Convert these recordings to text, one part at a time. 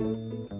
Música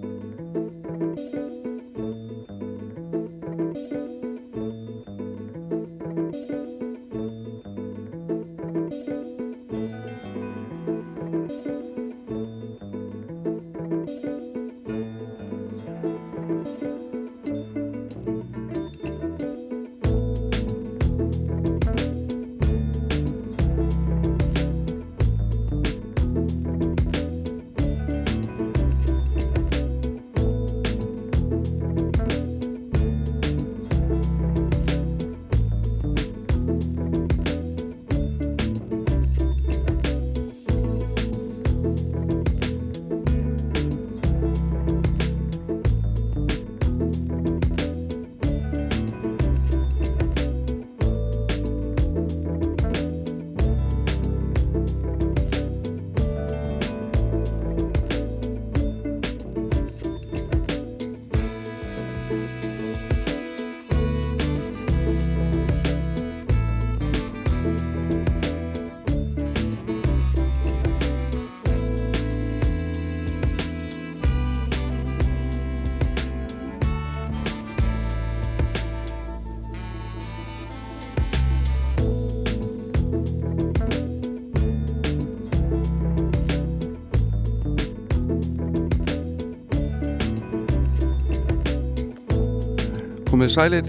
Komið sælir,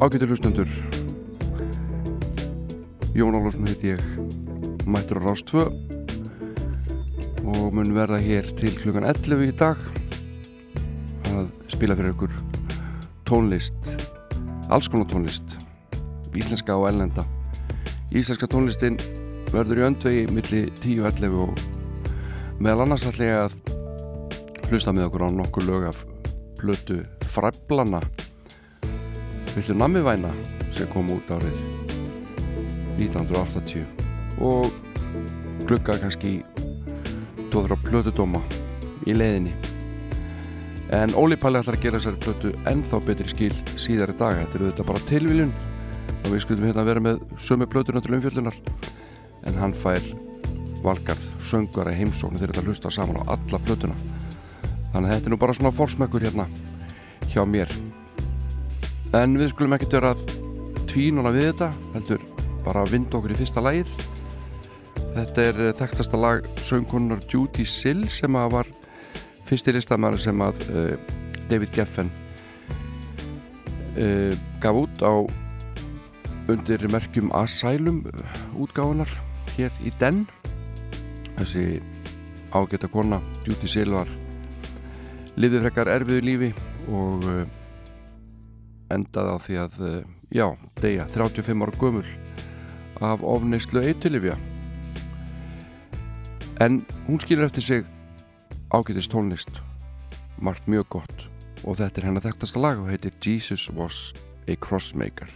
ágættur hlustendur. Jón Álvarsson heiti ég Mættur á Rás 2 og mun verða hér til klukkan 11 í dag að spila fyrir ykkur tónlist alls konar tónlist íslenska og ellenda Íslenska tónlistin verður í öndvegi millir 10-11 og meðal annars ætla ég að hlusta með okkur á nokkur lög af blötu Fræblana Villu nammivæna sem kom út árið 1980 og glugga kannski tóður á plötudóma í leiðinni. En Óli Palli ætlar að gera þessari plötu ennþá betri skil síðar í dag þetta eru þetta bara tilviljun og við skuldum hérna að vera með sömu plötuna til umfjöldunar en hann fær valgarð söngara heimsóknu þegar þetta hlusta saman á alla plötuna. Þannig að þetta er nú bara svona forsmekkur hérna hjá mér en við skulum ekkert vera tvínuna við þetta heldur bara að vinda okkur í fyrsta lægið þetta er eh, þekktasta lag söngkonunar Judy Sill sem að var fyrsti listamæri sem að uh, David Geffen uh, gaf út á undir merkjum Asylum útgáðunar hér í Den. Þessi ágæta kona Judy Sill var lifið frekar erfiðu lífi og uh, endaði á því að eh, já, deyja 35 ára gömul af ofneyslu eitilifja en hún skilur eftir sig ágætist tónlist margt mjög gott. Og þetta er hennar þekktasta lag og heitir Jesus was a crossmaker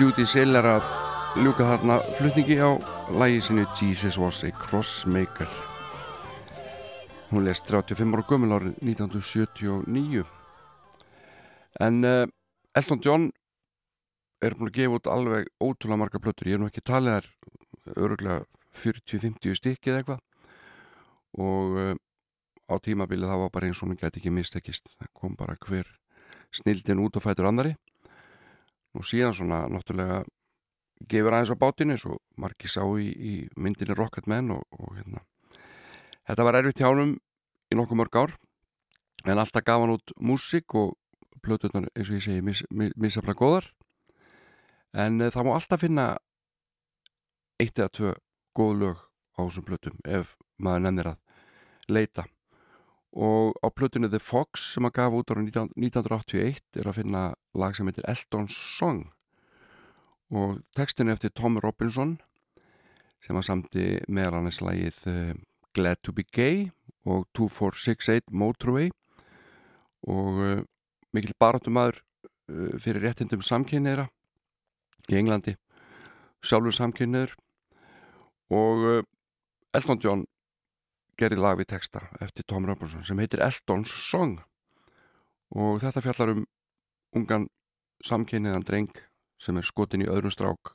Judy Siller að ljúka þarna flutningi á lægi sinu Jesus was a Crossmaker. Hún lest 35 ára gömul árið 1979 en uh, Elton John er búin að gefa út alveg ótrúlega marga plötur, ég er nú ekki talið þær öruglega 40-50 stykki eða eitthvað. Og uh, á tímabilið það var bara eins og hún gæti ekki mistekist. Það kom bara hver snildin út og fætur annari og síðan svona náttúrulega gefur aðeins á bátinu og margi sá í, í myndinni Rocketman og, og hérna. Þetta var erfitt hjá honum í nokkuð mörg ár en alltaf gaf hann út músík og plötunar eins og ég segi mis, mis, misafla góðar. En uh, það má alltaf finna eitt eða tvö góð lög á þessum plötum ef maður nefnir að leita og á plötunni The Fox sem að gaf út ára 1981 er að finna lag sem heitir Elton's Song. Og textin er eftir Tom Robinson sem að samti meðal annars lagið uh, Glad to be Gay og 2468 Motorway. Og uh, mikil baráttumadur uh, fyrir réttindum samkynneira í Englandi sjálfur samkynneður og Elton John gerði lag við texta eftir Tom Robinson sem heitir Elton's Song. Og þetta fjallar um ungan samkynniðan dreng sem er skotin í öðrum strák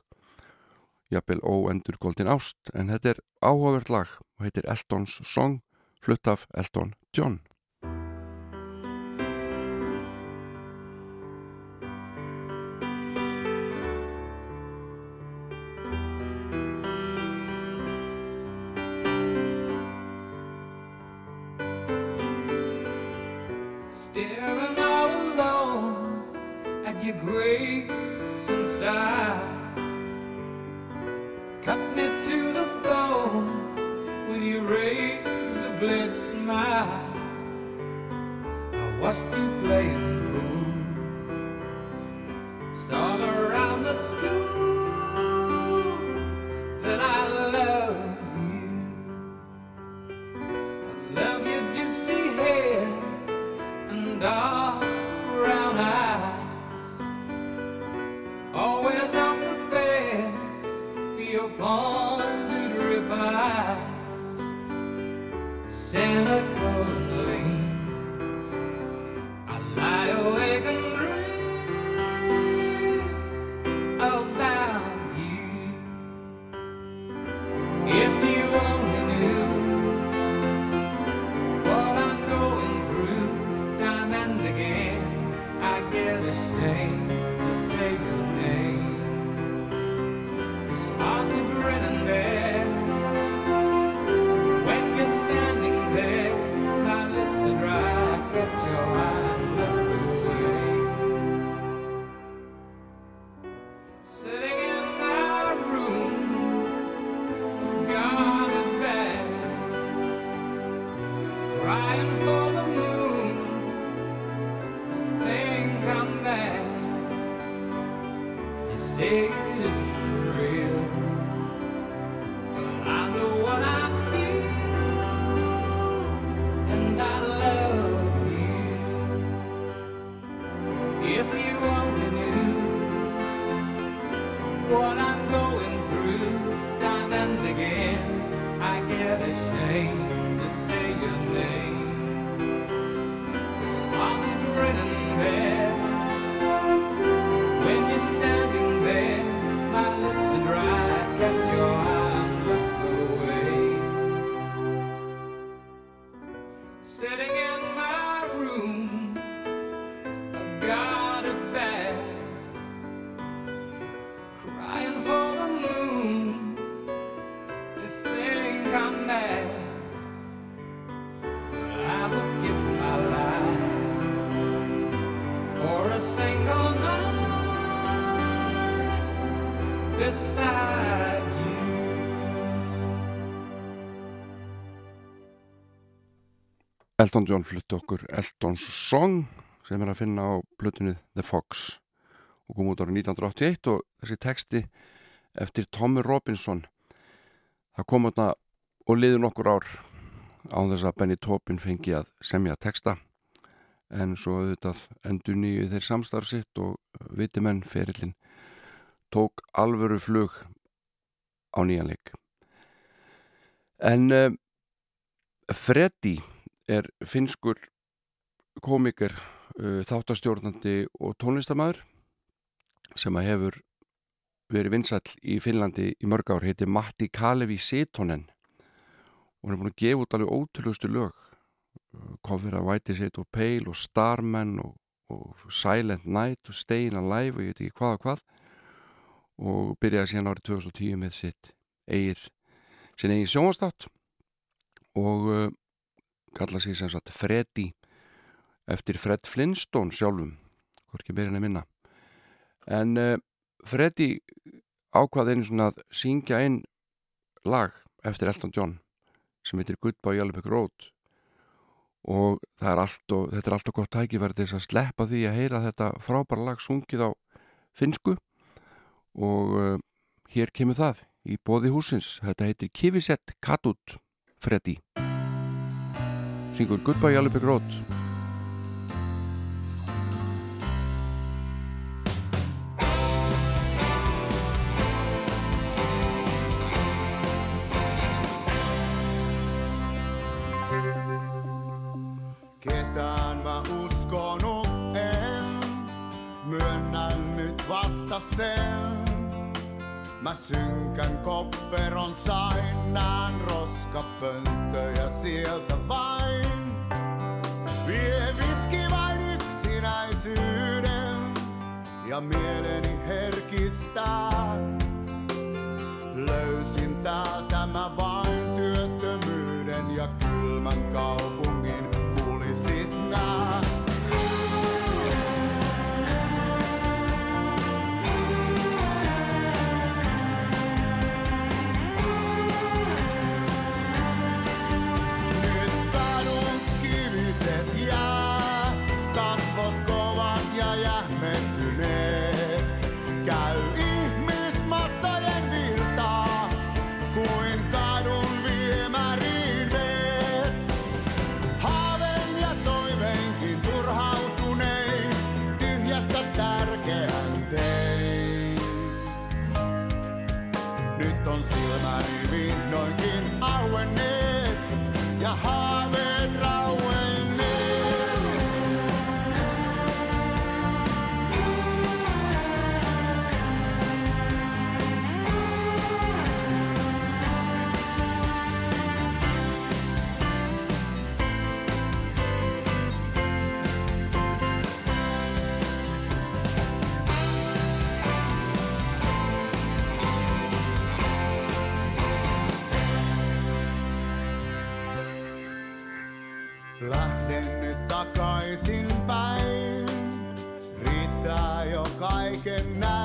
jafnvel óendur góldin ást. En þetta er áhugavert lag og heitir Elton's Song flutt af Elton John Elton John flutti okkur Elton's Song sem er að finna á plötunni The Fox og kom út ára 1981 og þessi texti eftir Tommy Robinson. Það kom átna og liður nokkur ár án þess að Benny Taupin fengi að semja texta en svo auðvitað endur nýju þeir samstarf sitt og vitimenn ferillin tók alvöru flug á nýjanleik en uh, Freddy er finskur komiker, uh, þáttastjórnandi og tónlistamæður sem að hefur verið vinsall í Finnlandi í mörg ár, heiti Matti Kalevi Sitonen og hann er búin að gefa út alveg ótrúlustu lög. Kofir að White is It og Pale og Starman og, og Silent Night og Stayin' Alive og ég veit ekki hvað og hvað. Og byrjaði síðan árið 2010 með sitt eigið sin eigin sjónvastátt og uh, kalla sig sem sagt Freddy eftir Fred Flintstone sjálfum hvorki byrjun að minna. En uh, Freddy ákvað einu svona að syngja einn lag eftir Elton John sem heitir Goodbye Yellow Brick Road. Og er og þetta er allt og gott tækifæri til þess að sleppa því að heyra þetta frábæra lag sungið á finsku og uh, hér kemur það í bóði húsins þetta heitir Kivisett Katut Freddy syngur Goodbye Alibig Road synkän kopperon sain, nään roskapönttöjä sieltä vaan. Ja mieleni herkistää. Löysin täältä mä takaisin päin, riittää jo kaiken näin.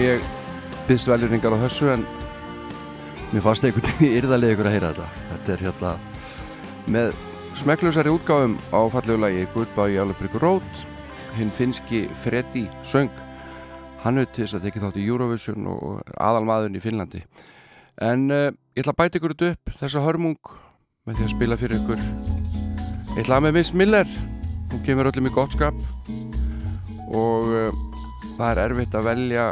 Ég byggst veljuringar á þessu en mér fannst einhvern veginn yrðarlega ykkur að heyra þetta. Þetta er hérna með smekklusari útgáfum á fallegu lagi Yellow Brick Road. Hinn finski Freddy söng. Hann auðvitað þess að þekki þátt í Eurovision og er aðalmaðurinn í Finnlandi. En uh, ég ætla að bæta ykkur þetta upp þessa hörmung með því að spila fyrir ykkur. Ég ætla að með Miss Miller. Hún kemur öllum í gott skap. Og uh, það er erfitt að velja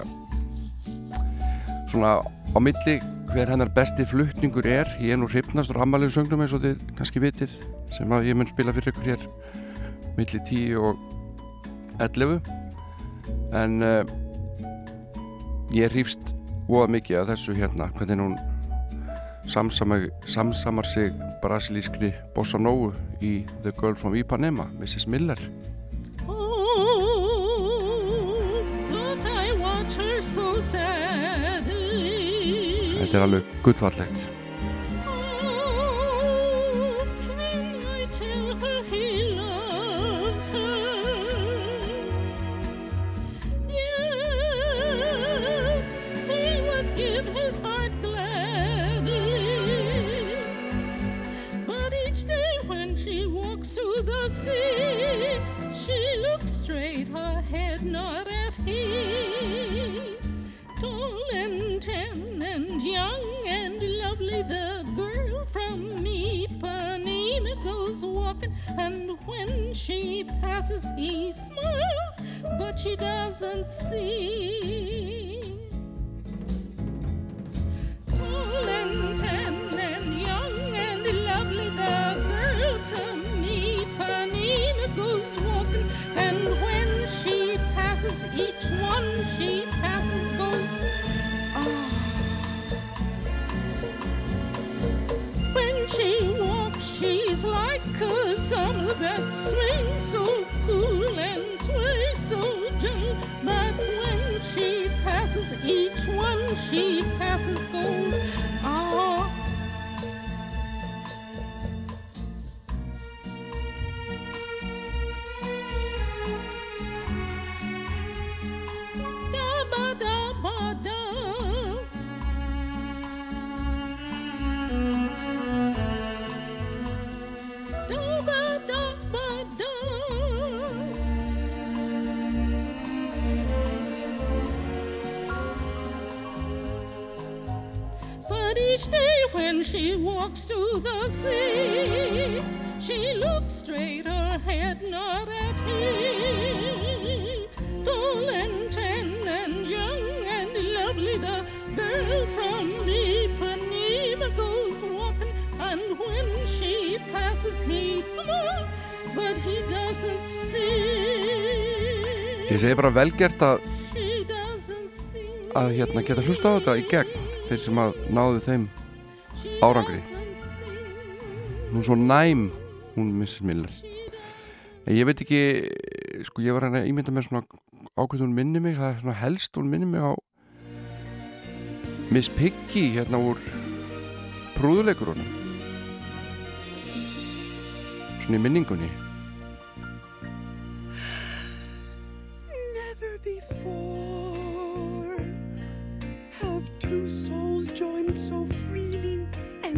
svona á milli hver hennar besti fluttningur er ég er nú hrifnast á rammalegu söngnum eins og þið kannski vitið sem að ég mun spila fyrir ykkur hér milli 10 og 11 en uh, ég hrýfst voða mikið af þessu hérna hvernig hún samsamar, samsamar sig brasilískri bossa nógu í The Girl from Ipanema Mrs. Miller Oh, but I watch her so sadly. Þetta er alveg gullfallegt the girl from me, Ipanema goes walking, and when she passes, he smiles, but she doesn't see. Tall and tan and young and lovely, the girl from me, Ipanema goes walking, and when she passes, each one she like a summer that swings so cool and sways so gentle. But when she passes, each one she passes goes. Ah. She walks to the sea, she looks straight, her head not at him. Tall and tan and young and lovely, the girl from Ipanema goes walking, and when she passes, he smiles, but he doesn't see. ég segi bara velgert að, að hérna geta hlusta á þetta í gegn þeir sem að náðu þeim árangri. hún er svo næm hún. Miller en ég veit ekki sko ég var hann að ímynda með svona ákveð hún minni mig, það er svona helst hún minni mig á Miss Piggy hérna úr prúðuleikurunum svona í minningunni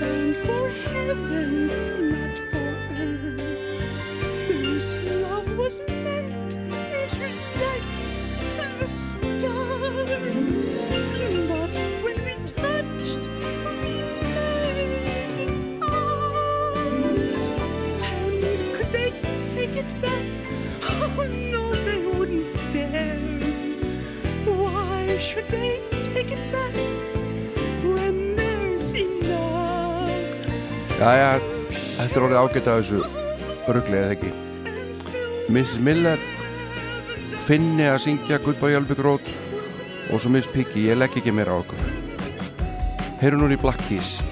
bound for heaven, not for earth. This love was meant to light the stars. But when we touched, we. And could they take it back? Oh no, they wouldn't dare. Why should they Jæja, Þetta er orðið ágætt af þessu ruggli eða ekki Mrs. Miller finni að syngja Goodbye Elby Grót og svo Miss Piggy, ég legg ekki meira á okkur Heyru núna í Black Keys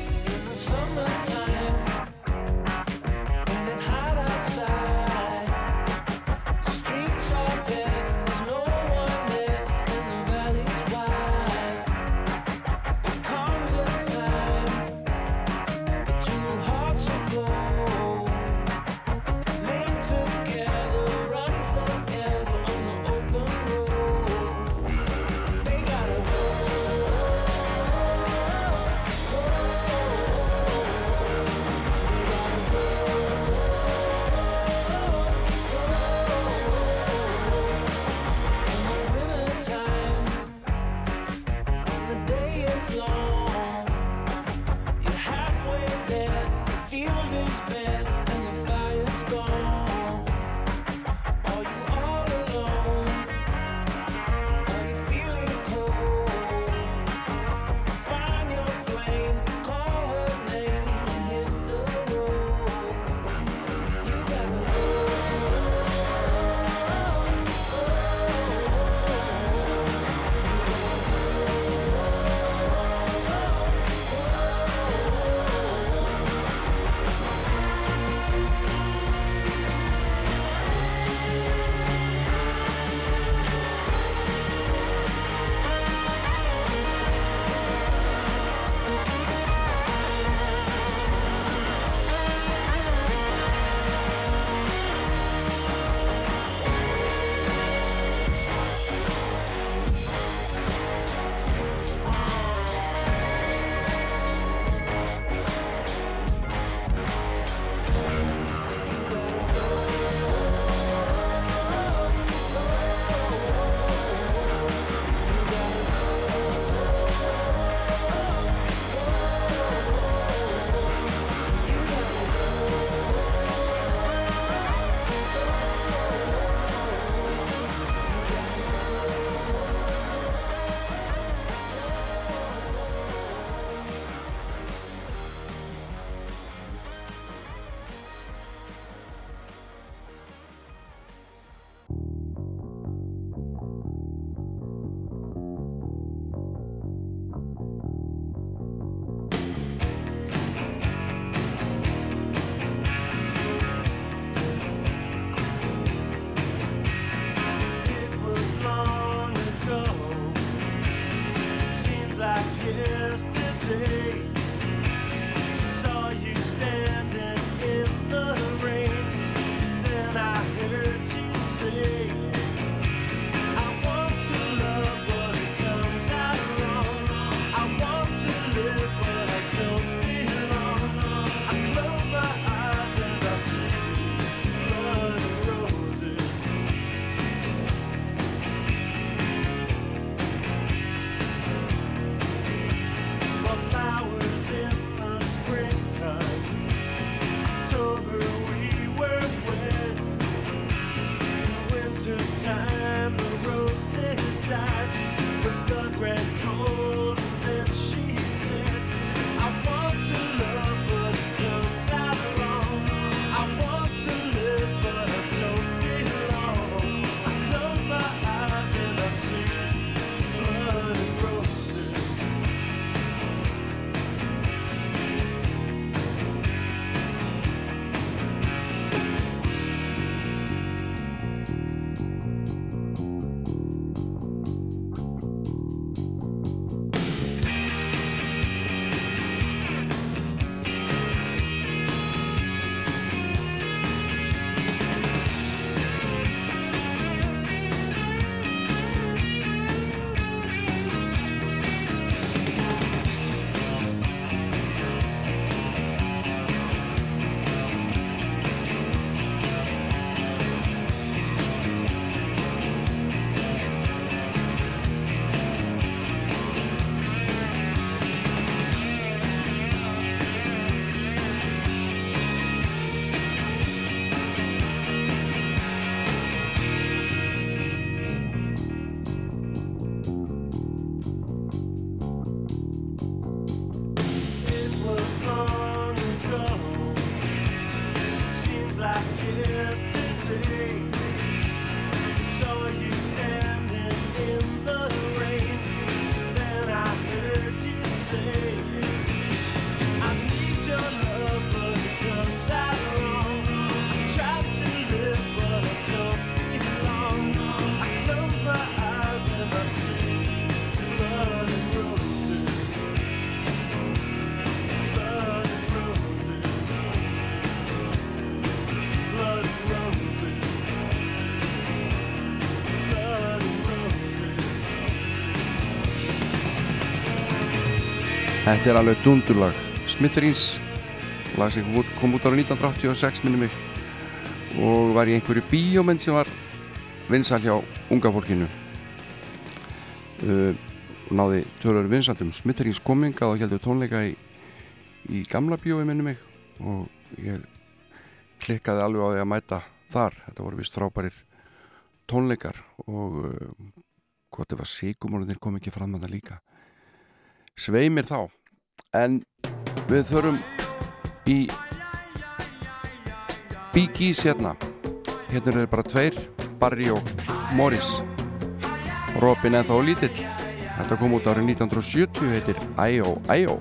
Þetta er alveg dundurlag. Smithereens lag sem kom út- ára 1986 minni mig og var í einhverju bíómynd sem var vinsal hjá unga fólkinu. Uh, og náði tölur vinsaldum Smithereens kominga og heldur tónleika í, í gamla bíói minni mig og ég klikkaði alveg á því að mæta þar. Þetta voru vist frábærir tónleikar og uh, hvort ef að sigumólinir kom ekki fram að það líka sveimir þá en við þurfum í Bee Gees hérna. Hérna er bara tveir Barry og Morris. Robin eða þá lítill. Þetta kom út árið 1970 heitir I.O.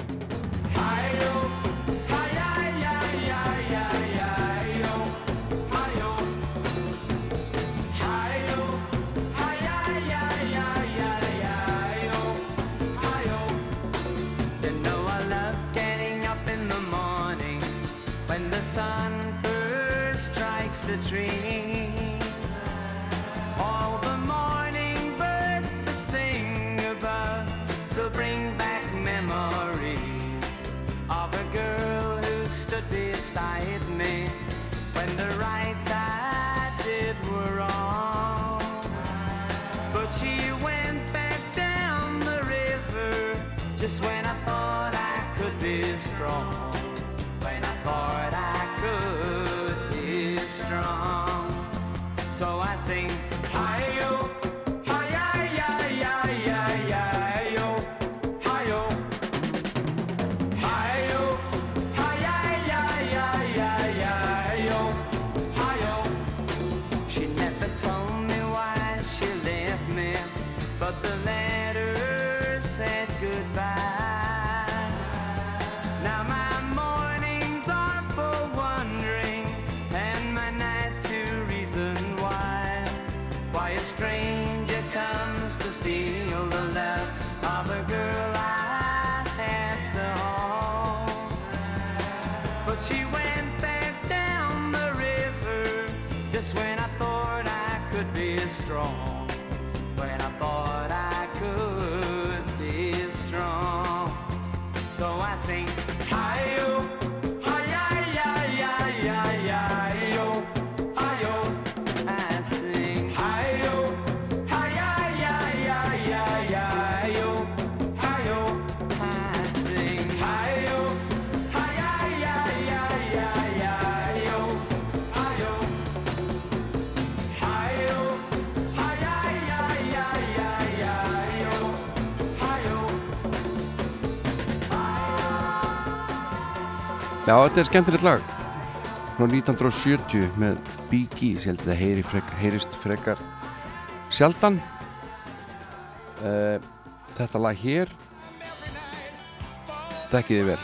sing, strong. Já, þetta er skemmtilegt lag. Frá 1970 með Gees, ég held að það heyri frek, heyrist frekar sjaldan. Uh, Þetta lag hér þekkiði vel.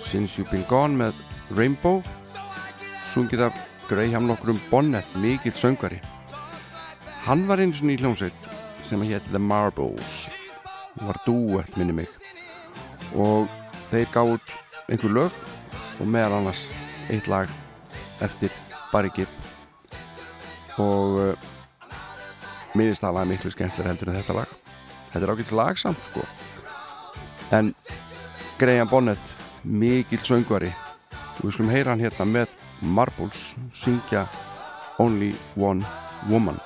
Since You've Been Gone með Rainbow sungið af Graham nokkrum Bonnet, mikill söngvari. Hann var einu svona í hljómsveit sem hétt The Marbles. Var duett minni mig. Og þeir gáðu út einhver lög og meðal annars eitt lag eftir Barry Gibb. Og uh, mér finnst það lag miklu skemmtilega heldur en þetta lag. Þetta er ágætis lag samt sko. En Graham Bonnet mikill söngvari. Og við skulum heyra hann hérna með Marbles syngja Only One Woman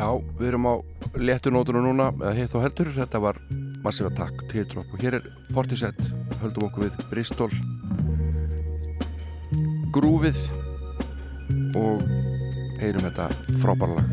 Já, við erum á léttunótunum núna, eða hitt og heldur, þetta var Massive Attack, Teardrop. Og hér er Portisett, höldum okkur við Bristol. Grúfið. Og heyrum þetta frábæra lag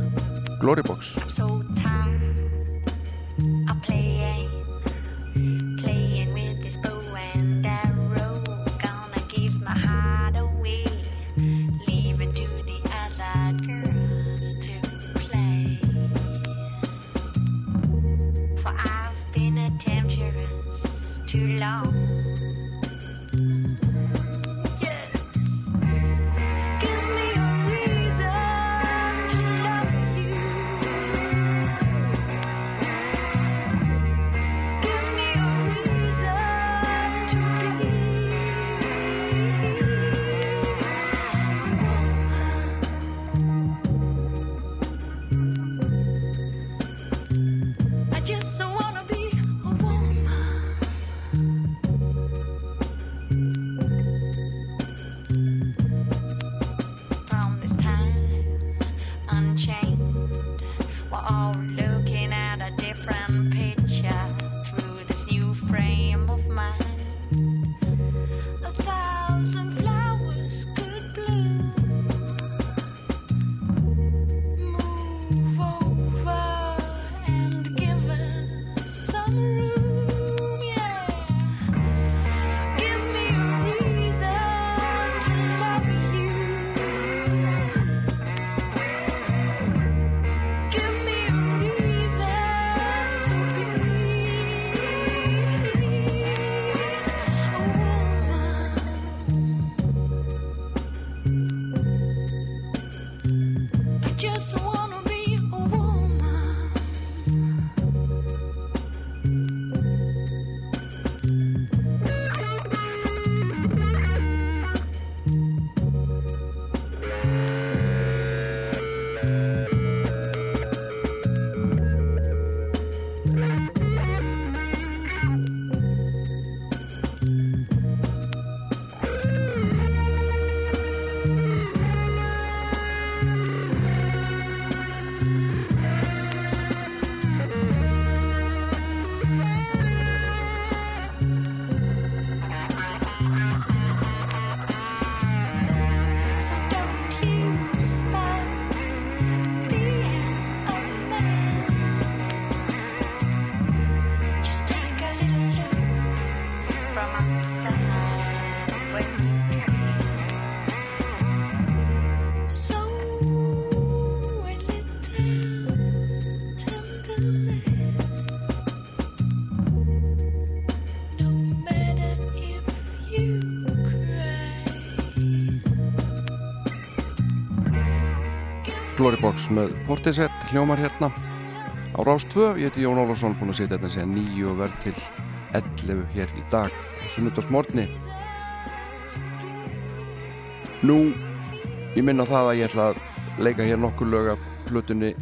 Glory Box með Portisett hljómar hérna. Á Rás 2, ég heiti Jón Ólafsson búin að setja þetta sér nýju og verð til 11 hér í dag á sunnudagsmorgni. Nú, ég minna það að ég ætla að leika hér nokkur lög af plötunni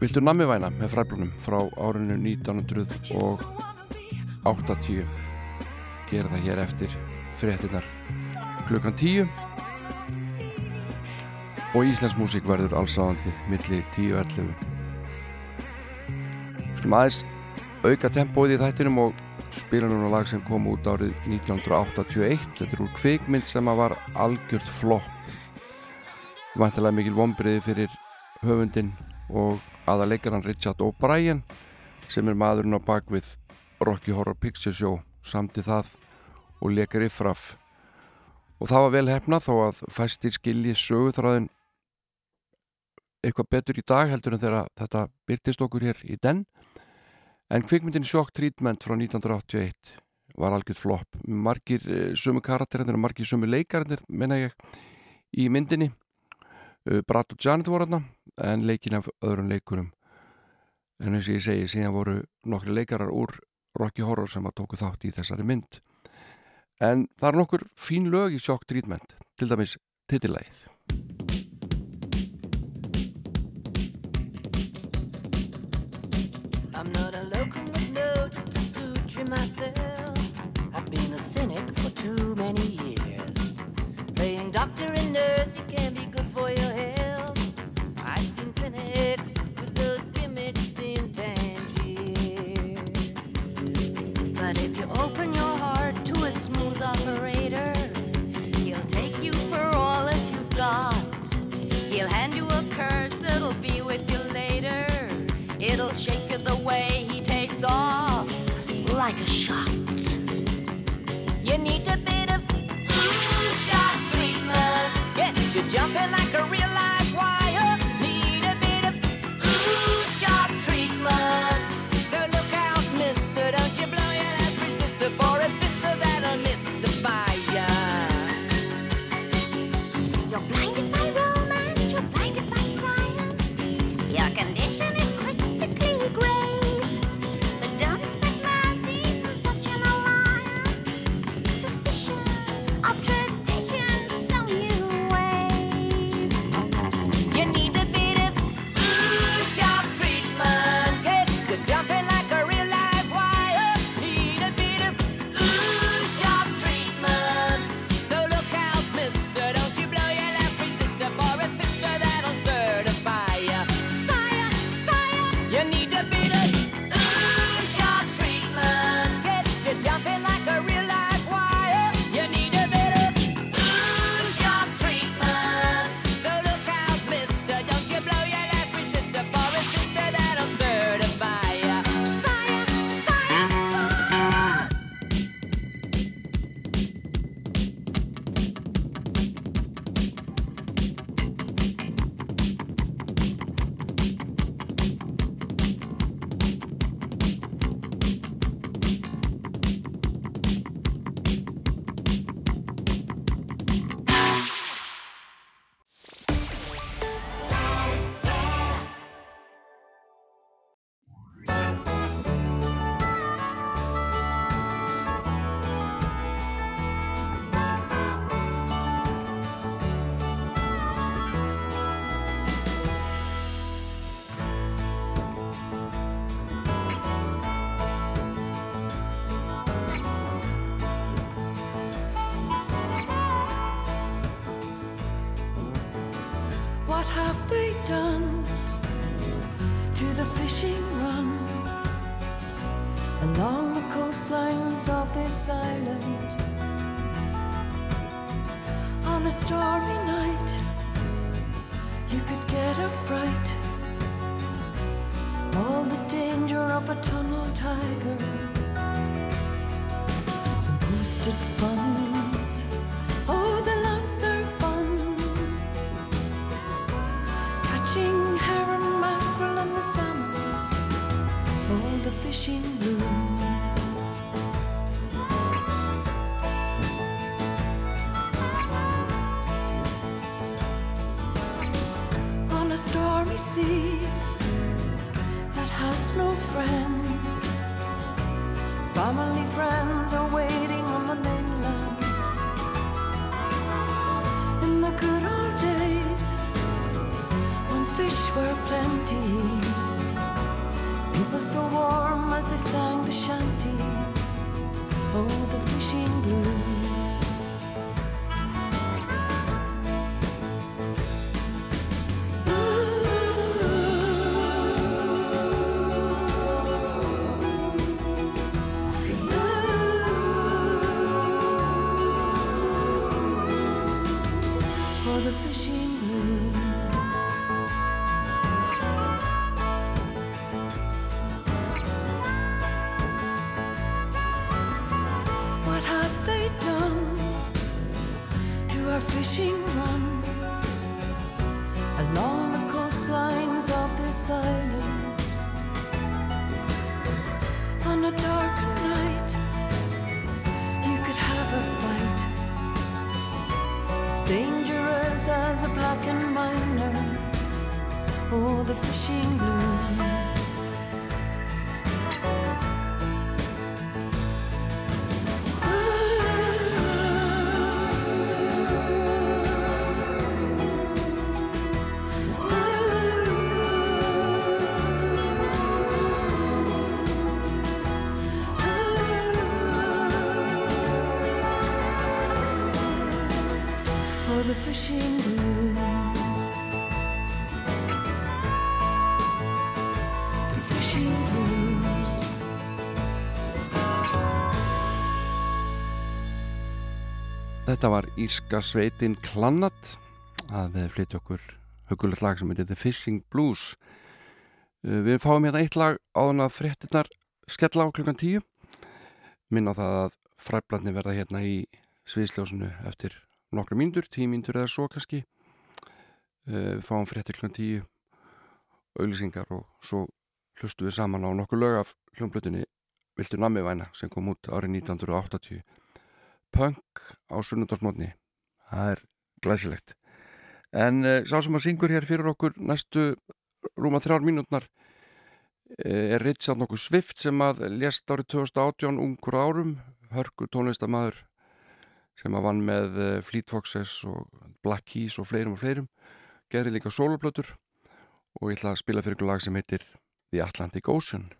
Viltu nammi væna með fræblunum frá árinu 1980 gera það hér eftir fréttinnar klukkan 10 og íslensk músík verður allsáðandi milli 10 og 11 Skulum aðeins auka tempóið í þættinum og spila núna lag sem kom út árið 1981 þetta er úr kvikmynd sem að var algjört flopp. Vantilega mikil vonbriði fyrir höfundin og aða leikaran Richard O'Brien sem er maðurinn á bakvið Rocky Horror Picture Show. Samt í það og leikar yfraf og það var vel hefna þó að fæstir skilji söguþráðin eitthvað betur í dag heldur en þegar þetta byrtist okkur hér í den. En kvikmyndin Shock Treatment frá 1981 var algjörð flopp. Margir eh, sömu karakterinn og margir sömu leikarinn menna ég í myndinni. Uh, Brad og Janet voru þarna en leikin af öðrum leikurum. En eins og ég segi síðan voru nokkri leikarar úr Rocky Horror sem að tóku þátt í þessari mynd. En það er nokkur fín lög í Shock Treatment til dæmis titillægið I'm not a locomotive to suture myself. I've been a cynic for too many years. Playing doctor and nurse, it can be good for your health. I've seen clinics with those gimmicks in Tangiers. But if you open your heart to a smooth operator, he'll take you for all that you've got. He'll hand you a curse that'll be with you. It'll shake you the way he takes off, like a shot. You need a bit of ooh, shot treatment. Get you jumping like a real live as a blackened miner. Oh, the fishing blues. Oh, the fishing blues. Þetta var Írska sveitin Klannat. Að flytja okkur hugulegt lag sem heitir The Fishing Blues. Uh, Við fáum hérna eitt lag áðan að fréttinnar skella á klukkan tíu. Minna það að fræflarnir verða hérna í sviðsljósinu eftir nokkra mínútur, tíu mínútur eða svo kannski. Uh, Við fáum fréttir klukkan tíu auðlýsingar og svo hlustu við saman á nokkur lög af hljómblutinni Viltu nammi væna sem kom út árið 1980 punk á sunnundarsmotni það er glæsilegt. En uh, sá sem að syngur hér fyrir okkur næstu rúma þrjár mínútnar uh, er Richard nokkuð Swift sem að lést árið 2018 ungur árum hörku tónlistamæður sem að vann með uh, Fleet Foxes og Black Keys og fleirum og fleirum gerði líka soloplötur og ég ætla að spila fyrir ykkur lag sem heitir The Atlantic Ocean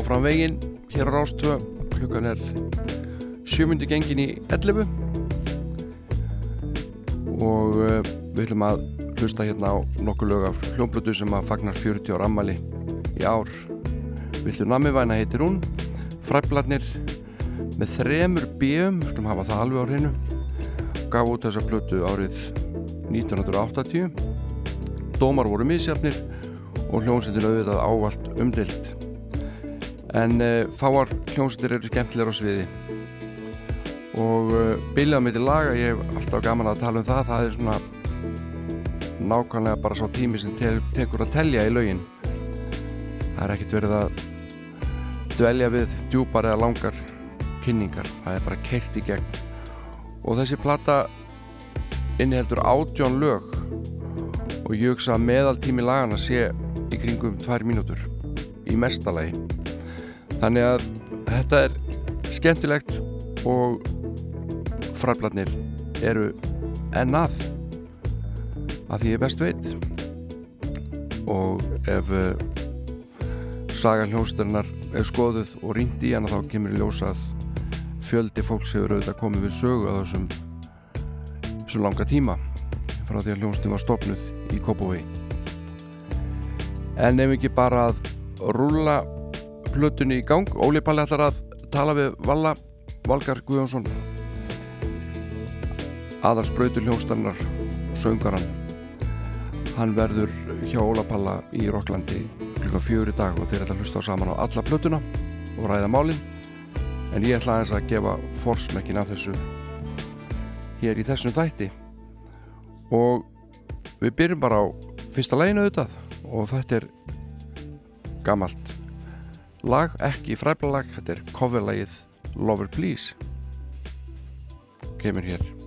Áfram veginn, hér á Rástvö, klukkan er sjömyndi gengin í 11 og uh, við ætlum að hlusta hérna á nokkuð lög af hljómblötu sem að fagnar 40 ára ammali í ár. Viltu namivæna heitir hún, fræblarnir með þremur bíum, skulum hafa það alveg á hreinu, gaf út þessa blötu árið 1980. Dómar voru misjafnir og hljómsveitin auðvitað ávalt umdilt en uh, fáar hljómsveitir eru skemmtilegar á sviði. Og uh, byljaða mig til laga ég hef alltaf gaman að tala um það. Það er svona nákvæmlega bara svo tími sem te tekur að telja í laugin það er ekkert verið að dvelja við djúpar eða langar kynningar, það er bara keilt í gegn. Og þessi plata inniheldur átjón lög. Og ég hugsa að meðaltími lagana sé í kringum tvær mínútur. Í mestalagi þannig að þetta er skemmtilegt og fræflarnir eru enn að því ég best veit. Og ef uh, sagan hljóstarinnar er skoðuð og rýnd í hana þá kemur í ljósa að fjöldi fólks hefur auðvitað komið við sögu að þessum, þessum langa tíma frá því að hljónstin var stopnuð í Kópavói en ef ekki bara að rúla plötunni í gang. Óli Palli ætlar að tala við Valla Valgar Guðjónsson aðalsbrautur hljómstarnar söngaran hann verður hjá Óla Palla í Rokklandi klukka fjögur í dag og þeir ætla að hlusta á saman á alla plötuna og ræða málin. En ég ætla aðeins að gefa forsmekkin af þessu hér í þessum þætti. Og við byrjum bara á fyrsta læginu auðvitað og þetta er gamalt lag, ekki fræblalag þetta er coverlagið Lover Please. Kemur hér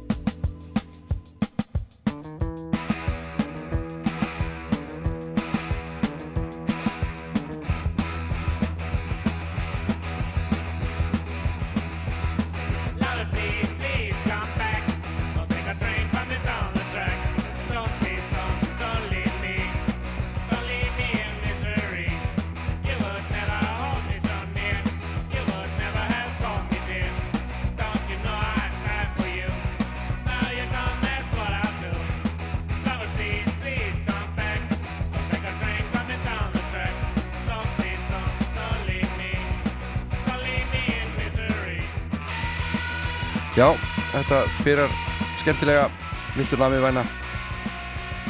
skemmtilega Viltur nafið væna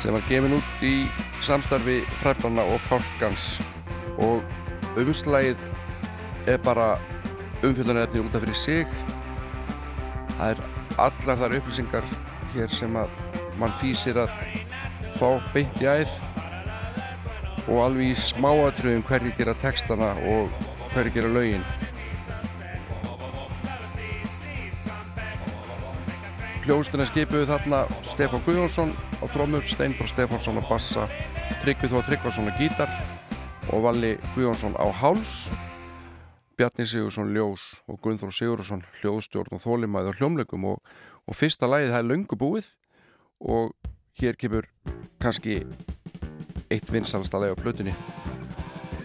sem var gefin út í samstarfi fræblanna og fálkans. Og umslægið er bara umfjöldunarefni út af fyrir sig. Það er allar þar upplýsingar hér sem að mann fýsir að fá beint í æð og alveg í smáatröðum hverju gera textana og hverju gera lögin Hljóðstina skipuðu þarna Stefán Guðjónsson á trómur, Steinfór Stefánsson á bassa, Tryggvi Þó Tryggvason á gítar og Valli Guðjónsson á háls, Bjarni Sigursson ljós og Gunnþór Sigursson hljóðstjórn og þólimæði á hljómleikum. Og, og fyrsta lagið það er löngu búið og hér kemur kannski eitt vinsalasta lag á plötunni.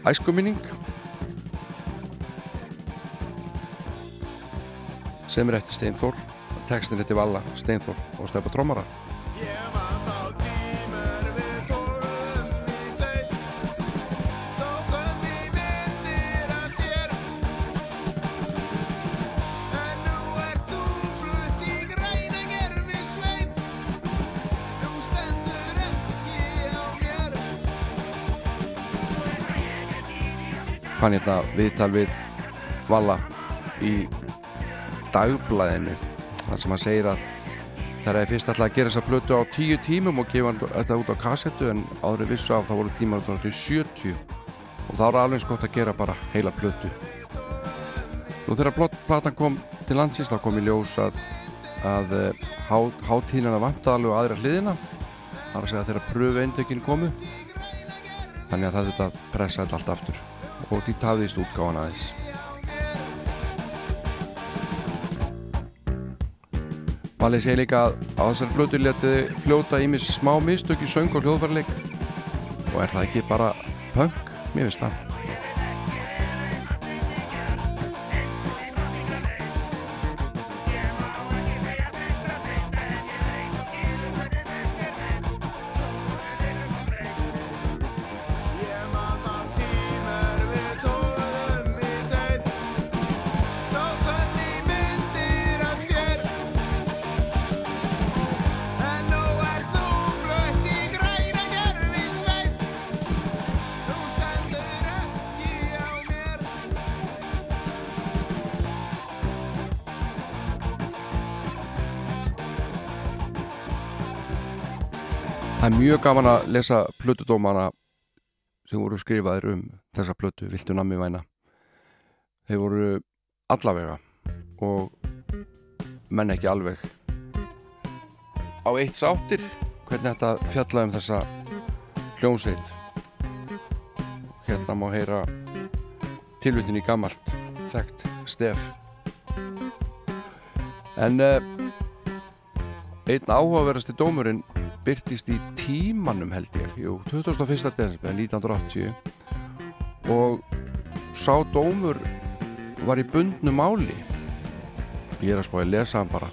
Æskuminning. Sem er eftir Steinþór Tekstin er Valla, Steinþór og Stefán Trómara Ég man þá tímur við tórum í deit Tókum í myndir af þér En nú ert þú flutt í græna gerfi sveit Nú stendur ekki á mér fann hérna viðtal við Valla í dagblæðinu þar sem hann segir að þegar ég fyrst ætlaði að gera þessa blötu á tíu tímum og gefa þetta út á kassettu en áður vissu af það voru tímar út á 70 og þá er alveg eins gott að gera bara heila plötu. Nú þegar platan kom til landsins þá kom í ljós að, að eh, há, hátíðina vantaði alveg aðra hliðina. Þar að segja þegar pröfu eintökin komu. Þannig að það þetta að pressa þetta allt aftur. Og því tafiðist útgáfan aðeins Valið segir líka að á þessari blötu letiði fljóta ímis smá mistök í söng og hljóðfærleik og er það ekki bara punk? Mér finnst það mjög gaman að lesa plötudómana sem voru skrifaðir um þessa plötu, Viltu nammi væna. Þeir voru allavega og menn ekki alveg á eitt sáttir hvernig þetta fjalla um þessa hljónsveit. Hérna má heyra tilvitin í gamalt þekkt stef. En uh, einn áhugaverðasti dómurinn byrtist í tímanum held ég, jú, 21. desember 1980 og sá dómur var í bundnu máli. Ég er að spá að lesa hann bara.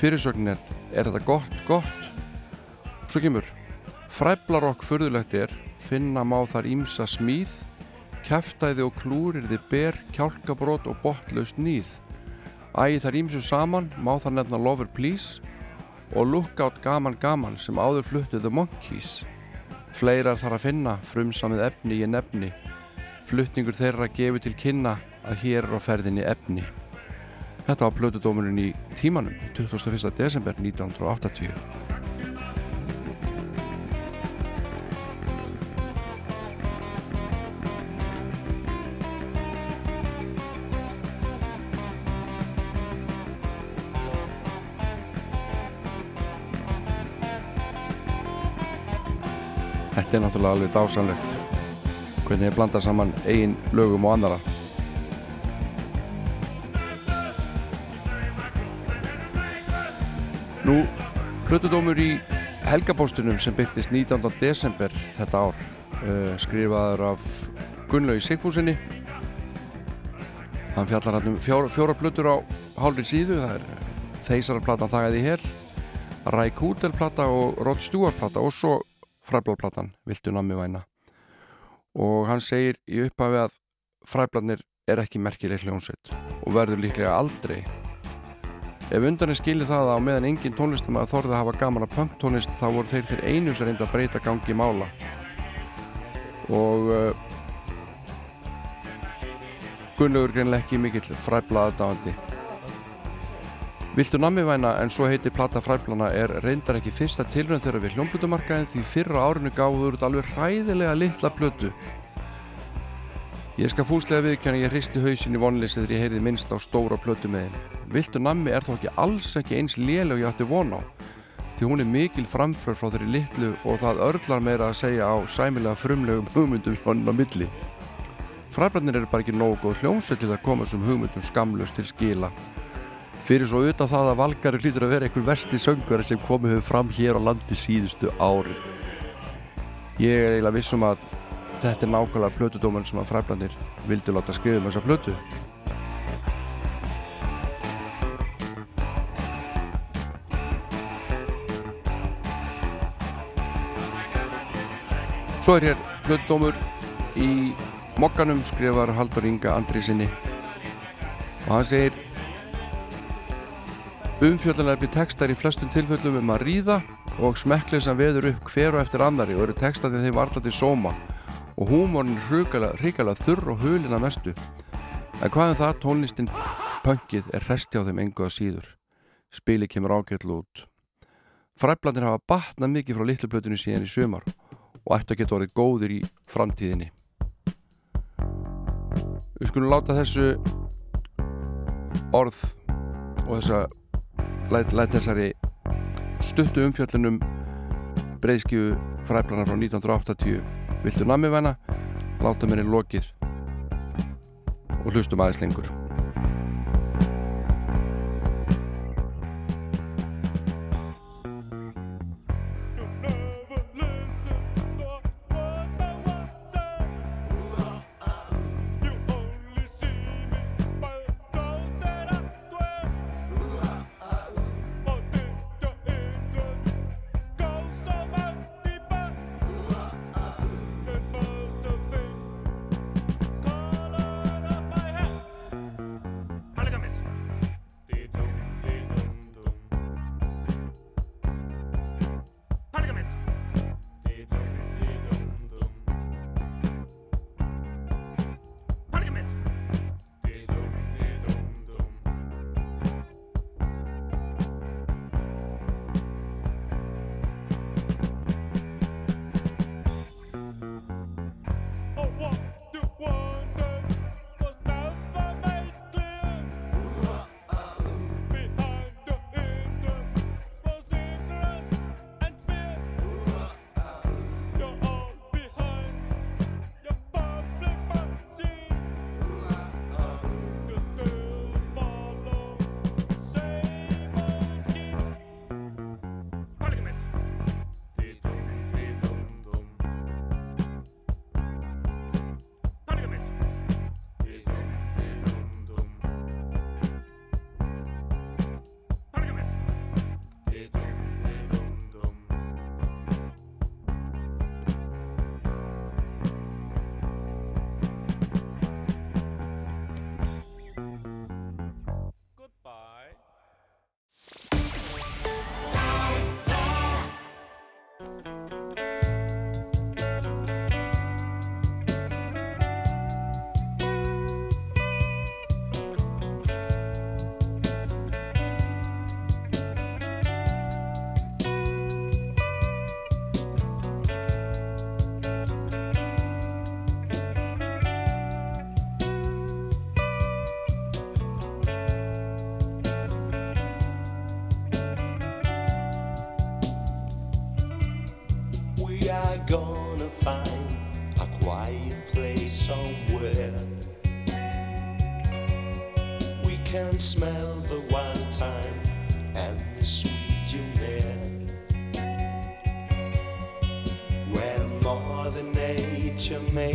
Fyrirsögnin er, er þetta gott, gott. Svo kemur fræblarokk furðulegt er finna má þar ímsa smíð. Kæftæði og klúrirði ber kjálkabrót og botlaust nýð ægi þar ímsu saman má þar nefna Lover Please og Lookout Gaman Gaman sem áður fluttu The Monkeys. Fleirar þarf að finna frumsamið efni í nefni. Flutningur þeirra gefur til kynna að hér er á ferðinni efni. Þetta var plötudómurinn í tímanum 21. desember 1980. Þetta er náttúrulega alveg dásanlegt hvernig ég blanda saman eigin lögum og annara Nú, plötudómur í helgabóstunum sem byrtist 19. desember þetta ár uh, skrifaður af Gunnlaug Sigfúsinni hann fjallar hann um fjóra, fjóra plötur á hálfri síðu það er Þeysarplatan þagaði í hel Ræ Kútelplata og Rod Stewart plata og svo fræbladplatan Viltu nammi væna? Og hann segir í upphafi að fræbladnir er ekki merkileg hljónsveit og verður líklega aldrei. Ef undan er skilið það að á meðan engin tónlistamæður þorði að hafa gaman að punk tónlist þá voru þeir þeir einu sem reynda að breyta gangi mála. Og uh, Gunnlaugur greinlega ekki mikill fræblaðadáandi Viltu nammivæna en svo heitir plata fræflana er reyndar ekki fyrsta tilrönd þegar við hljómblutumarkaðin því fyrra árinu gáður út alveg hræðilega litla plötu. Ég skal fúslega viðkjanna ég hristi hausin í vonleysi þegar ég heyrði minnst á stóra plötu með henn. Viltu nammi er þó ekki alls ekki eins léleg ég átti von á því hún er mikil framfrör frá þeirri litlu og það örlar meira að segja á sæmilega frumlegum hugmyndum hjónum á milli. Fræflarnir eru bara ekki nógu góð hljómsveit til að koma þessum hugmyndum skamlust til skila fyrir svo auðvitað það að Valgari hlýtur að vera einhver versti söngari sem komið hefur fram hér á landi síðustu ári ég er eiginlega vissum að þetta er nákvæmlega plötudóman sem að fræblandir vildu láta skrifa um þessa plötu. Svo er hér plötudómur í mokkanum skrifar Haldur Inga Andrísinni og hann segir Umfjöldunarbi textar í flestum tilfellum um að ríða og smekkleisan veður upp hver og eftir annari og eru textandi þeim alltaf til sóma og húmornin hrikalega þurr og hulina mestu. En hvaðan um það tónlistin pöngið er resti á þeim engu að síður. Spili kemur ágjörlu út. Fræblandir hafa batnað mikið frá litluplötunni síðan í sömar og ættu að geta orðið góður í framtíðinni. Við skulum láta þessu orð og þessa læt, læt þessari stuttu umfjöllunum breyðskjöfu fræplanar frá 1980 viltu namiðvæna láta mér í lokið og hlustum aðeins lengur.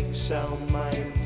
it's on my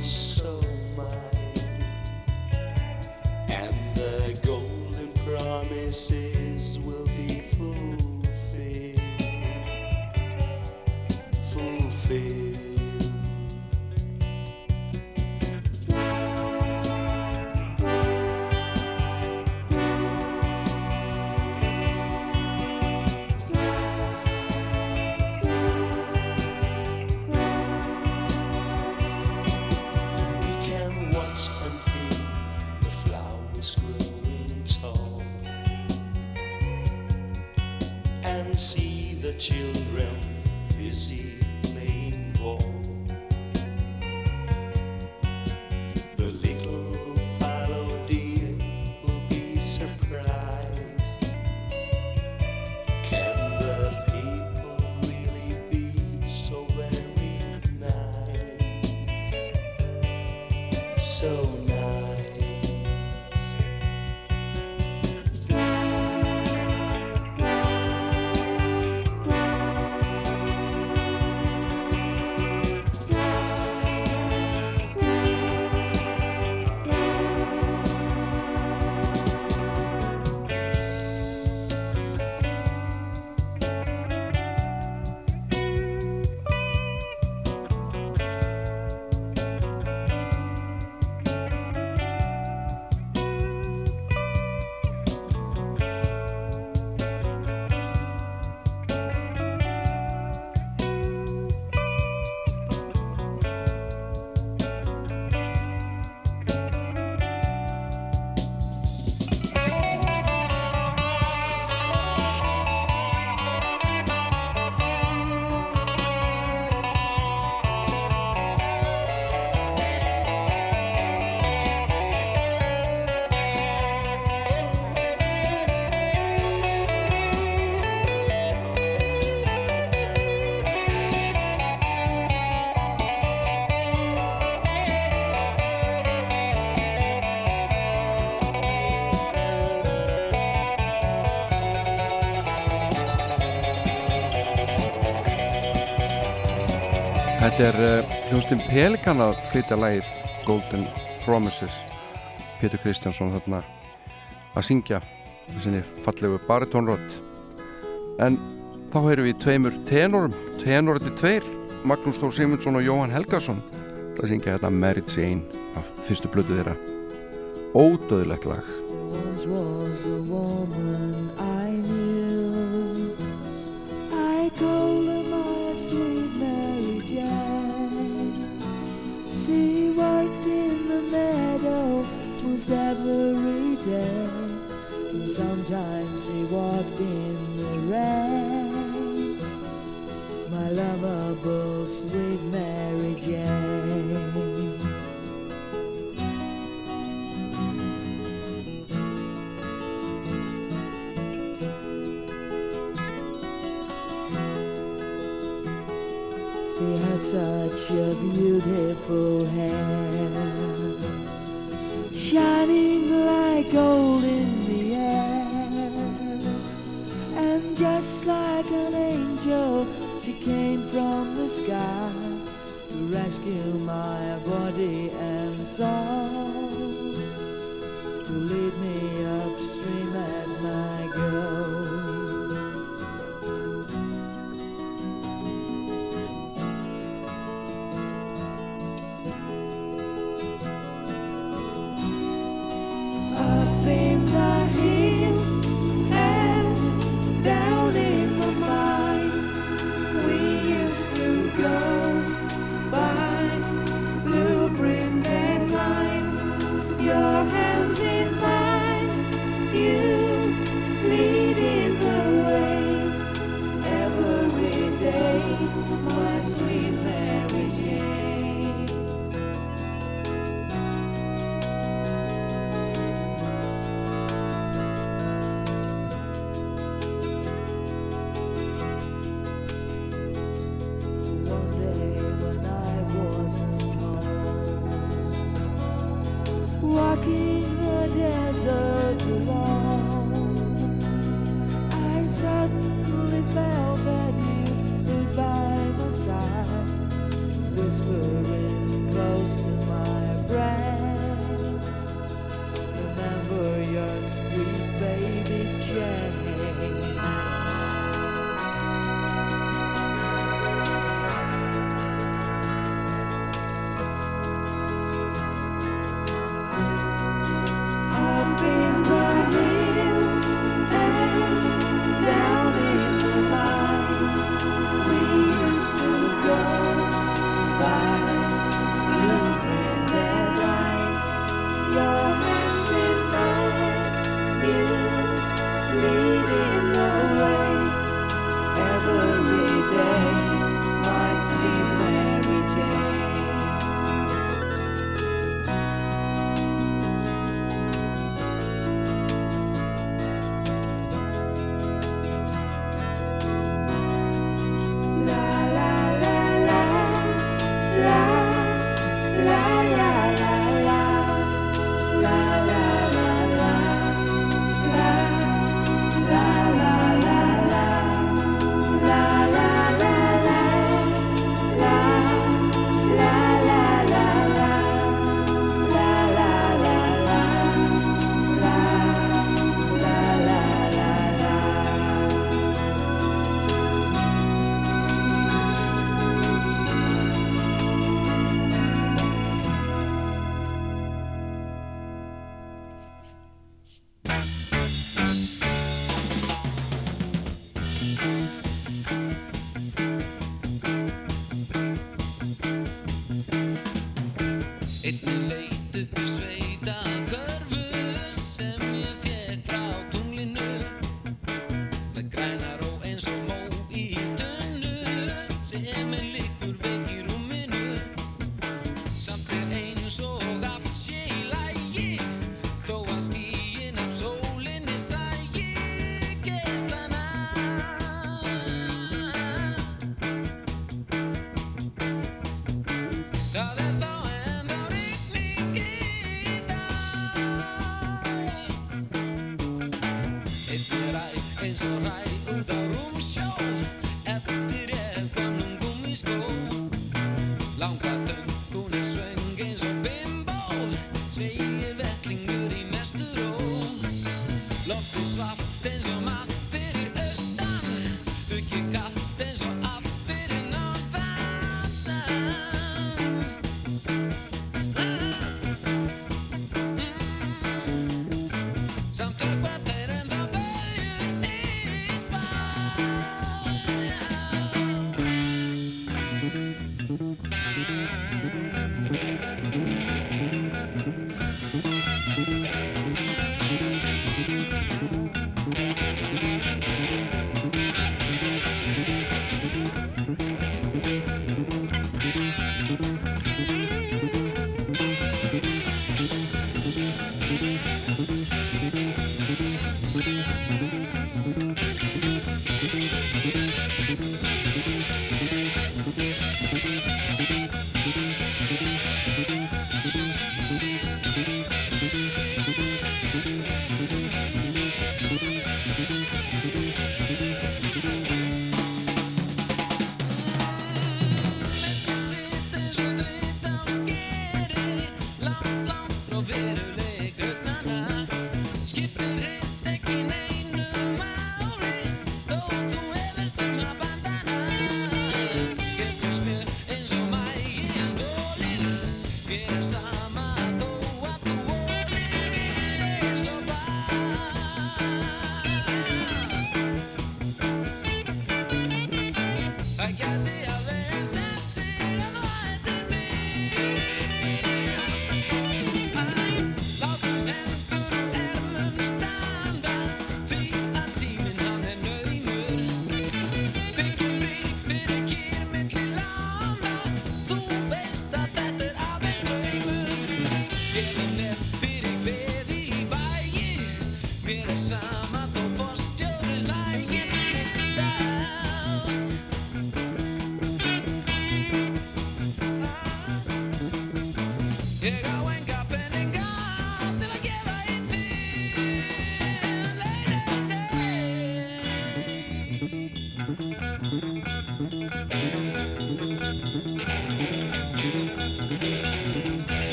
Þetta er uh, hljóðstinn Pelikan að flytja lægið Golden Promises. Pétur Kristjánsson þarna að syngja sinni fallegu baritónrödd. En þá heyrum við tveimur tenorum. Tenoröndi tveir Magnús Þór Simundsson og Jóhann Helgason það syngja þetta Mary Jane af fyrstu blödu þeirra. Ódöðlegt lag. Once was a woman every day. And sometimes he walked in the rain. My lovable sweet Mary Jane. She had such a beautiful hair, shining like gold in the air. And just like an angel, she came from the sky to rescue my body and soul, to lead me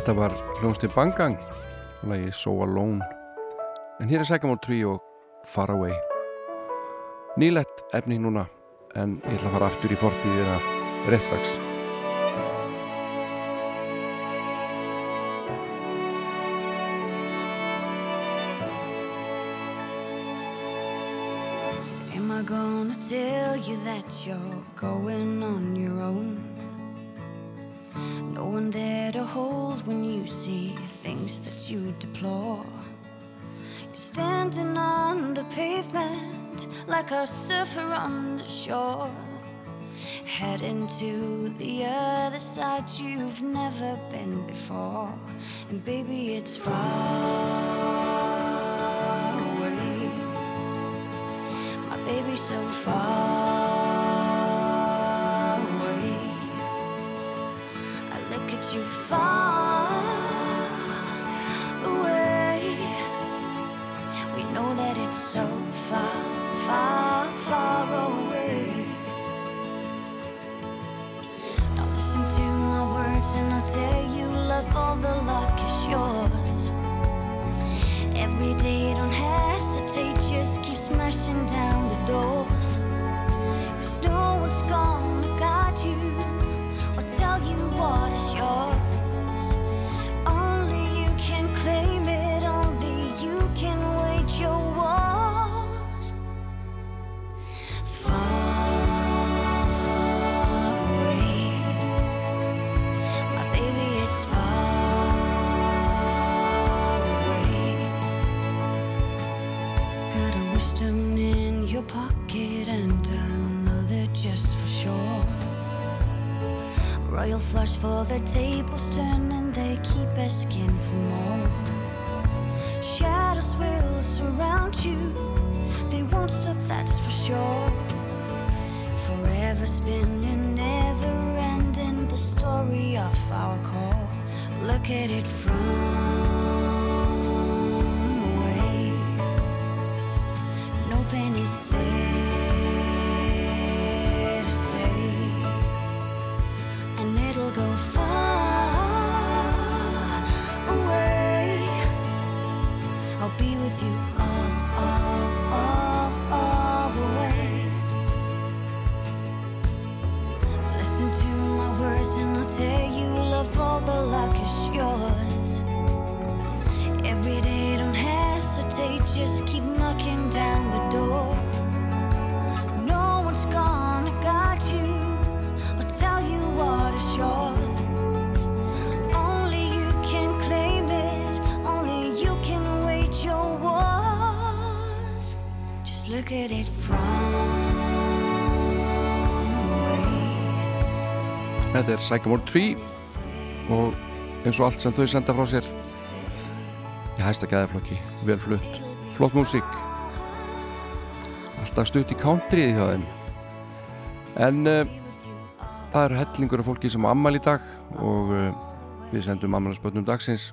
Þetta var hljónstinn Bangang og lagi So Alone. En hér er Sagamore 3 og Far Away. Nýlegt efni núna en ég ætla að fara aftur í fortíðina rétt strax. Am I gonna tell you that you're going on your own? There to hold when you see things that you deplore. You're standing on the pavement like a surfer on the shore. Heading to the other side you've never been before. And baby, it's far away. My baby so far flush for their tables turn and they keep asking for more. Shadows will surround you, they won't stop, that's for sure. Forever spinning, never ending the story of our call. Look at it from Þetta er Sagamore 3 og eins og allt sem þau senda frá sér í hæsta gæðaflokki, vel flutt flott músík alltaf stutt í countryið hjá þeim. En uh, það eru hellingur af fólki sem ammal í dag og uh, við sendum ammælisbötnum dagsins.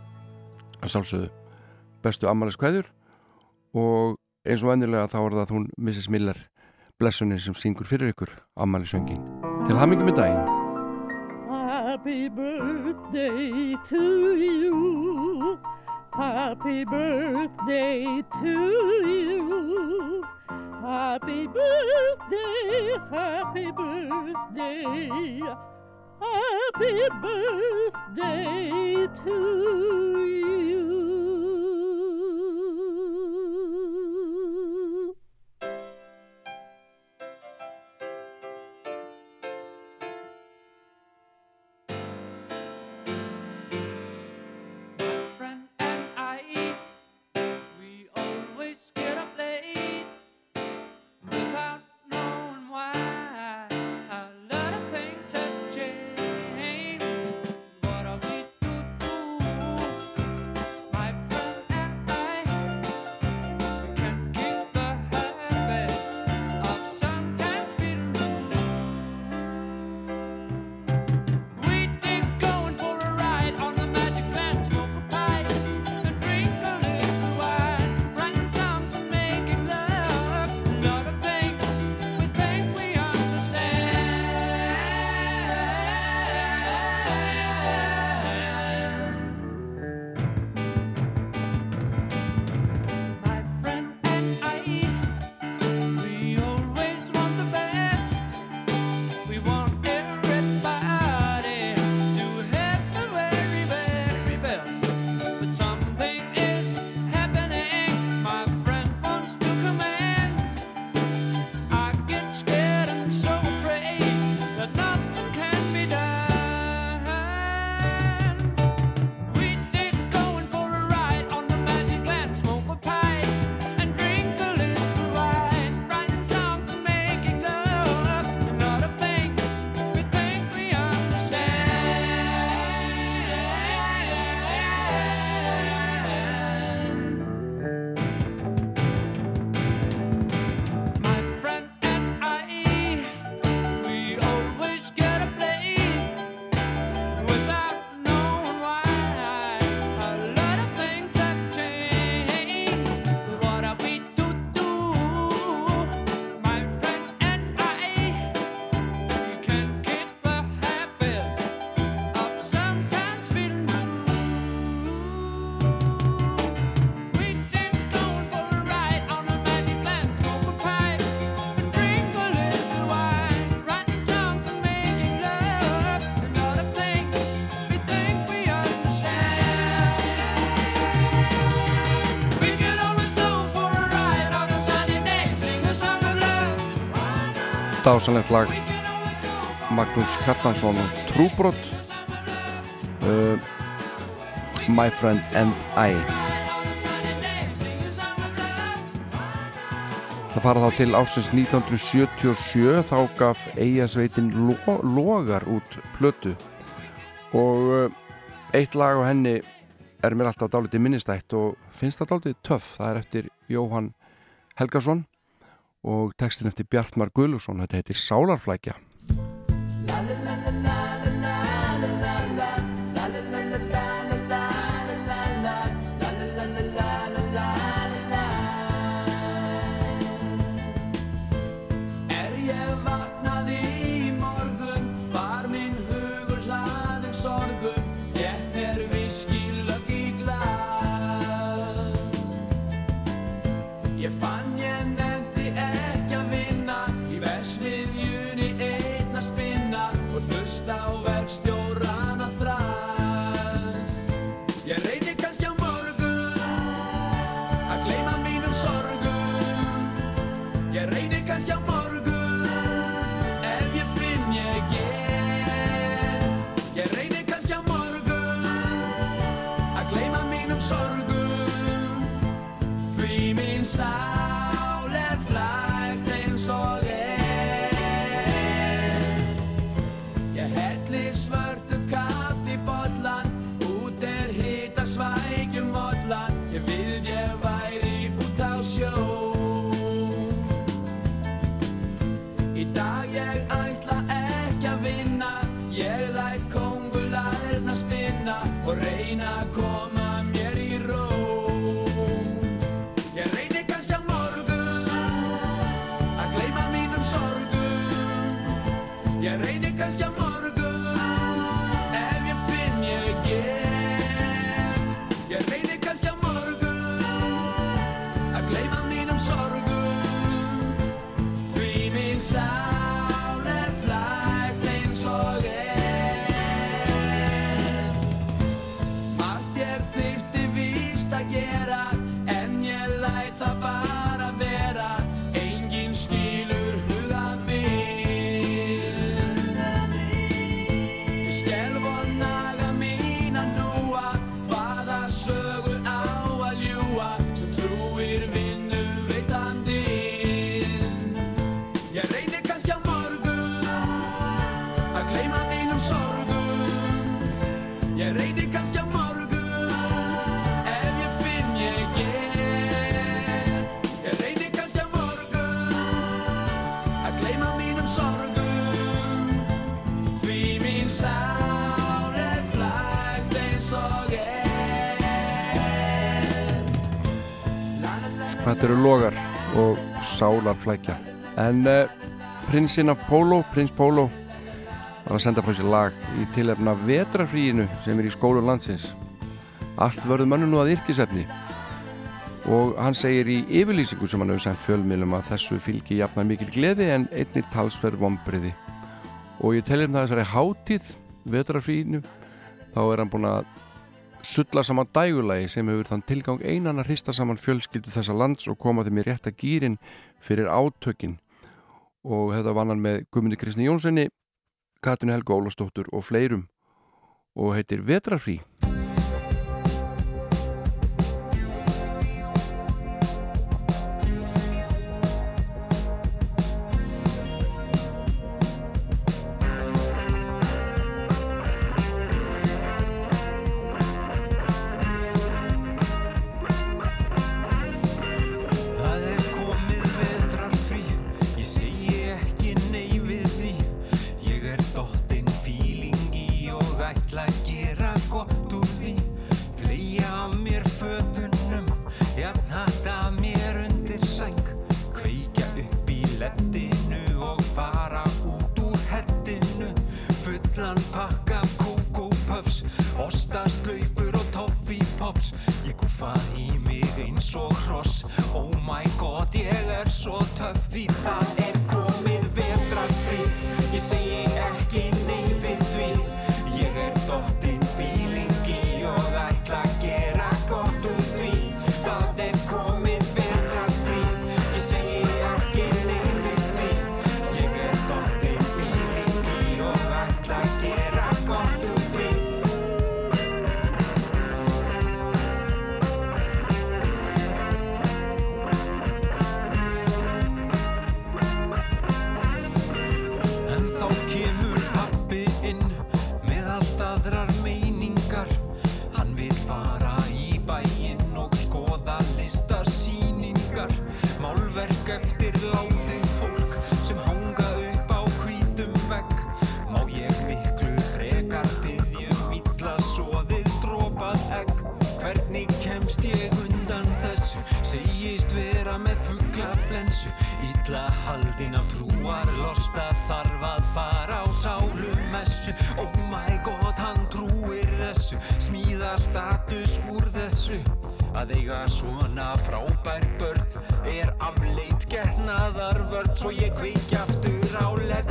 Að sjálfsögðu bestu ammæliskveður og eins og ennilega þá er það hún Mrs. Miller blessunin sem syngur fyrir ykkur ammælisöngin til hamingi með daginn Happy birthday to you. Happy birthday to you. Happy birthday, happy birthday. Happy birthday to you. Dásanlegt lag Magnús Kjartansson og Trúbrott uh, My Friend and I. Það fara þá til ásins 1977 þá gaf eigasveitin lo Logar út plötu. Og uh, eitt lag á henni er mér alltaf dálítið minnistætt og finnst það dálítið töff. Það er eftir Jóhann Helgason og textin eftir Bjartmar Guðlusson þetta heitir Sálarflækja. Er Þetta eru logar og sálarflækja. En uh, prinsinn af Pólo, prins Pólo var að senda frá sér lag í tilefna vetrafríinu sem er í skólum landsins. Allt verður mönnum nú að yrkisefni. Og hann segir í yfirlýsingu sem hann hefur sendt fjölmiðlum að þessu fylgi jafnar mikil gleði en einni talsverð vombriði og ég teljum það þessari hátíð vetrafríinu þá er hann búin að sulla saman dægulagi sem hefur þann tilgang einan að hrista saman fjölskyldu þessa lands og koma þeim í rétta gýrin fyrir átökin. Og þetta vann hann með Guðmundi Kristni Jónssoni Katinu Helga Ólafsdóttur og fleirum. Og heitir Vetrafrí Ég gúfa í mig eins og hross. Oh my god, ég er svo töff. Því það er haldin á trúar losta þarf að fara á sálumessu. Oh my god hann trúir þessu smíða status úr þessu. Að eiga svona frábær börn er afleit getnaðar vörn svo ég kveik aftur á lett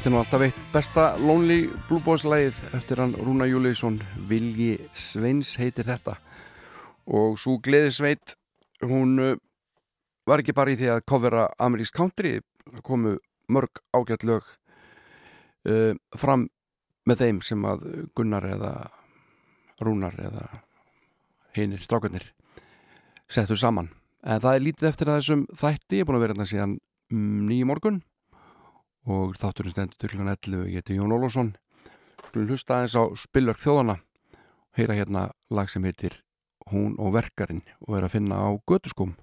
Þetta er nú alltaf eitt besta Lonely Blue Boys lægið eftir hann Rúna Júliðsson Vilji Sveins heitir þetta. Og svo Gleði Sveit hún eh, var ekki bara í því að kofera Ameríks Country komu mörg ágætt lög uh, fram með þeim sem að Gunnar eða Rúnar eða hinnir strákarnir settu saman. En það er lítið eftir þessum þætti, ég er búin að vera hérna síðan mm, nýjum morgun og þátturinn stendur til hlugan 11 og ég heiti Jón Ólásson Skulum hlusta aðeins á Spillverk þjóðana og heyra hérna lag sem heitir Hún og verkarinn og er að finna á götu skum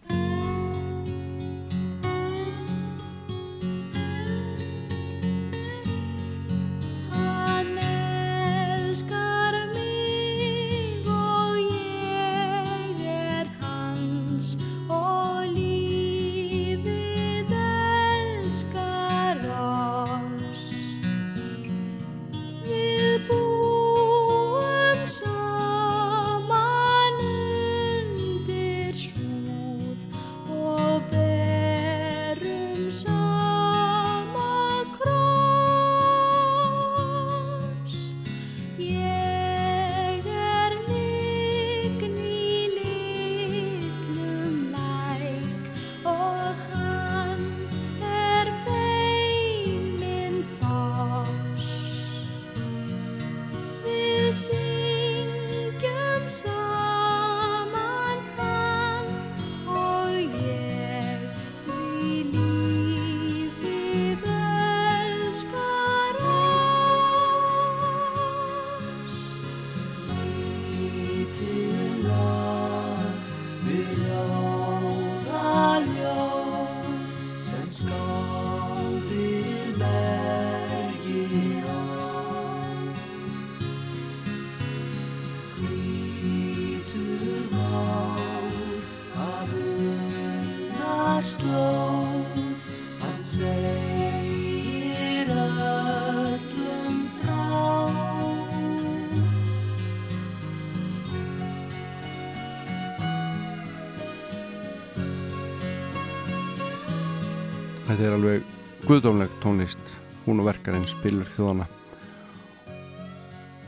spilverk þjóðana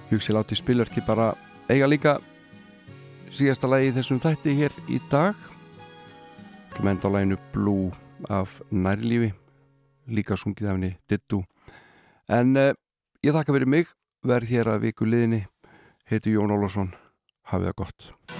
Hugsi láti spilverki bara eiga líka síðasta lagi þessum þætti hér í dag. Klement á læginu Blue af Nærlífi líka sungið af henni Dittu en eh, ég þakka fyrir mig verð hér að viku liðinni. Heiti Jón Ólarsson hafið það gott.